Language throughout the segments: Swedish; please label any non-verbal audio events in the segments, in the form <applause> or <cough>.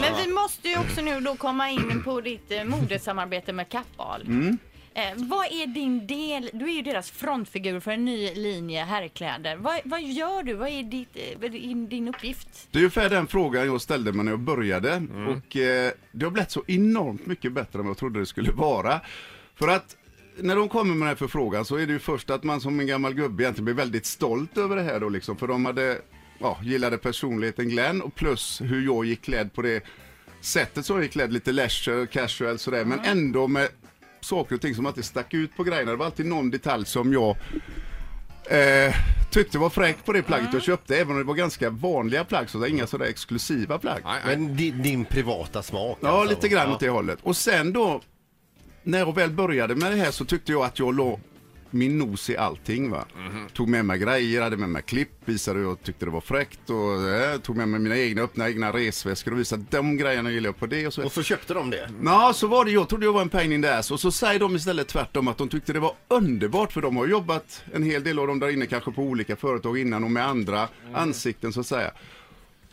Men vi måste ju också nu då komma in på ditt eh, modesamarbete med Kappahl. Mm. Eh, vad är din del? Du är ju deras frontfigur för en ny linje herrkläder. Vad, vad gör du? Vad är ditt, eh, vad är din uppgift? Det är ungefär den frågan jag ställde mig när jag började. Och eh, det har blivit så enormt mycket bättre än vad jag trodde det skulle vara. För att när de kommer med den här förfrågan så är det ju först att man som en gammal gubbe egentligen blir väldigt stolt över det här då liksom. För de hade, ja, gillade personligheten Glenn och plus hur jag gick klädd på det sättet som jag gick klädd, lite leisure, casual sådär. Men ändå med saker och ting som alltid stack ut på grejerna. Det var alltid någon detalj som jag Eh, tyckte var fräckt på det plagget jag köpte, även om det var ganska vanliga plagg, så det är inga sådär exklusiva plagg. Men din, din privata smak? Ja, alltså. lite grann Ja. åt det hållet. Och sen då, när jag väl började med det här så tyckte jag att jag låg min nos i allting. Va? Tog med mig grejer, hade med mig klipp, visade hur jag tyckte det var fräckt och eh, tog med mig mina egna, öppna egna resväskor och visade de grejerna gillar jag på det. Och så Och så köpte de det? Ja, så var det. Jag trodde jag var en pain in the ass. Och så säger de istället tvärtom att de tyckte det var underbart för de har jobbat en hel del av dem där inne kanske på olika företag innan och med andra ansikten så att säga.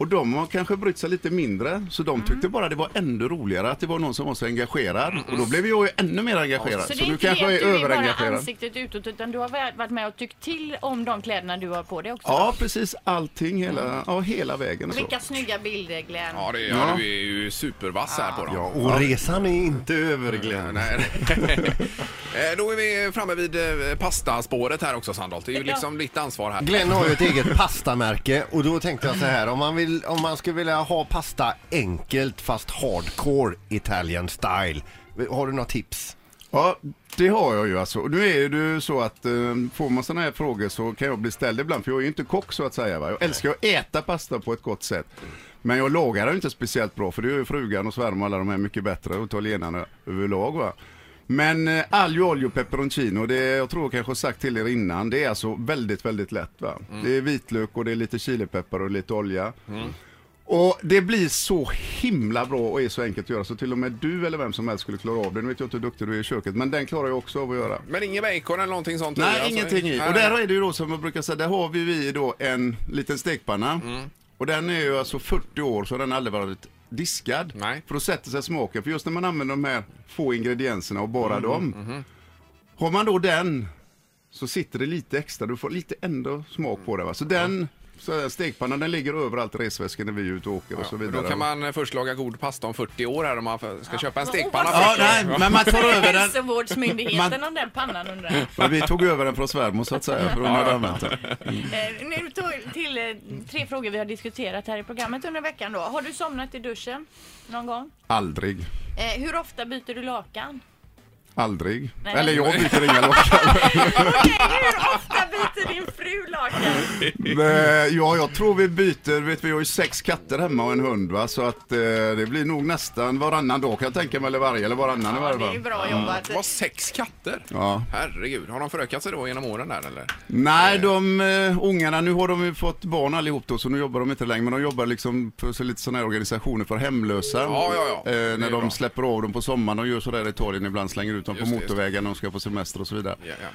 Och de har kanske brytt sig lite mindre, så de tyckte bara det var ännu roligare att det var någon som var så engagerad. Och då blev jag ju ännu mer engagerad. Så Så, det är inte kanske det att är du är bara överengagerad. ansiktet utåt utan du har varit med och tyckt till om de kläderna du har på dig också? Ja, precis allting hela, ja, hela vägen. Och så. Vilka snygga bilder Glenn. Ja, det, ja, du är ju supervass här på dem. Ja, och resan är inte över Glenn. Nej. <laughs> Eh, Då är vi framme vid eh, pastaspåret här också Sandholt. Det är ju liksom ditt ansvar här. Glenn har ju ett eget pastamärke och då tänkte jag så här om man, vill, om man skulle vilja ha pasta enkelt fast hardcore Italian style. Har du några tips? Ja, det har jag ju alltså. Nu är det ju så att eh, får man sådana här frågor så kan jag bli ställd ibland, för jag är ju inte kock så att säga. Va? Jag älskar att äta pasta på ett gott sätt. Men jag lagar det inte speciellt bra, för det gör ju frugan och svärmor och alla de här mycket bättre, och italienarna överlag. Va? Men eh, aglio olio peperoncino, det jag tror jag kanske har sagt till er innan, det är alltså väldigt, väldigt lätt. Va? Det är vitlök och det är lite chilipeppar och lite olja. Och det blir så himla bra och är så enkelt att göra så till och med du eller vem som helst skulle klara av det. Nu vet jag inte hur duktig du är i köket, men den klarar jag också av att göra. Men ingen bacon eller någonting sånt? Nej, alltså? ingenting i. Och där är det ju då som jag brukar säga, där har vi vi då en liten stekpanna. Och den är ju alltså 40 år så har den aldrig varit diskad. Nej. För då sätter sig smaken. För just när man använder de här få ingredienserna och bara dem. Har man då den så sitter det lite extra, du får lite ändå smak på det. Va? Så den så stekpannan den ligger överallt i resväskan när vi är ute och åker och så vidare. Då kan man eh, först laga god pasta om 40 år här om man ska köpa en stekpanna. Ja, nej, men man tar över den. Hälsovårdsmyndigheten Man- om den pannan undrar jag. Ja, vi tog över den från svärmor så att säga, för hon hade använt den. Eh, nu till eh, tre frågor vi har diskuterat här i programmet under veckan då. Har du somnat i duschen någon gång? Aldrig. Eh, hur ofta byter du lakan? Aldrig. Nej. Eller jag byter <laughs> inga lockar. Okej, hur ofta byter din fru lakan? <laughs> Men, ja, jag tror vi byter, vet vi har ju sex katter hemma och en hund va, så att eh, det blir nog nästan varannan dag kan jag tänka mig, eller varje, eller varannan i Ja, varje det är fall. bra jobbat. Det var sex katter? Ja. Herregud, har de förökat sig då genom åren där eller? Nej, de uh, ungarna, nu har de ju fått barn allihop då, så nu jobbar de inte längre, men de jobbar liksom för så lite sådana här organisationer för hemlösa. Ja, ja, ja. Eh, när de bra. släpper av dem på sommaren, de gör sådär i Italien ibland, slänger ut dem Just på motorvägen när de ska på semester och så vidare. Ja, ja.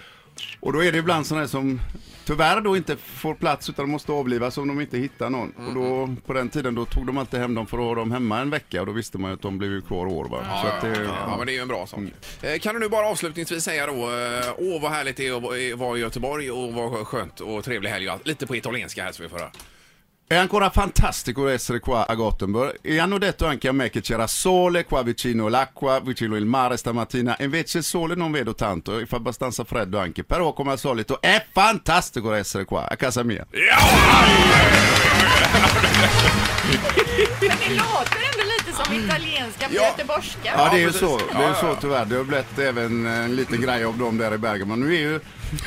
Och då är det ibland sådana som tyvärr då inte får plats utan de måste avlivas om de inte hittar någon. Och då, på den tiden då tog de alltid hem dem för att ha dem hemma en vecka och då visste man ju att de blev kvar år. Va? Ja, Så att det, ja, ja, men det är ju en bra sak. Eh, Kan du nu bara avslutningsvis säga då, eh, åh vad härligt det är att vara- i Göteborg och vad skönt och trevlig helg. Lite på italienska här så vi får höra. È ancora fantastico essere qua a Gothenburg. E hanno detto anche a me che c'era sole qua vicino l'acqua, vicino il mare stamattina, e invece il sole non vedo tanto, e fa abbastanza freddo anche, però come al solito è fantastico essere qua a casa mia. Ändå lite som italienska på Ja. göteborgska. Ja, det är ju så. Det är ju så tyvärr. Det har blivit även en liten grej av dem där i Bergamo. Nu är ju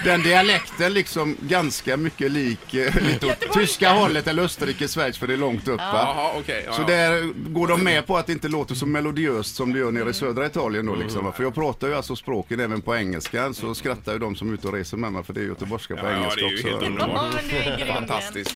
den dialekten liksom ganska mycket lik eh, lite åt Göteborgska. tyska hållet eller Österrike, Schweiz för det är långt upp va? Jaha, okej. ja, Så ja. där går de med på att det inte låter så melodiöst som det gör nere i södra Italien då liksom. va? För jag pratar ju alltså språken även på engelska så skrattar ju de som är ute och reser med mig för det är göteborgska på Ja, ja, engelska det är ju också. helt Ja, men du är grym. Fantastiskt.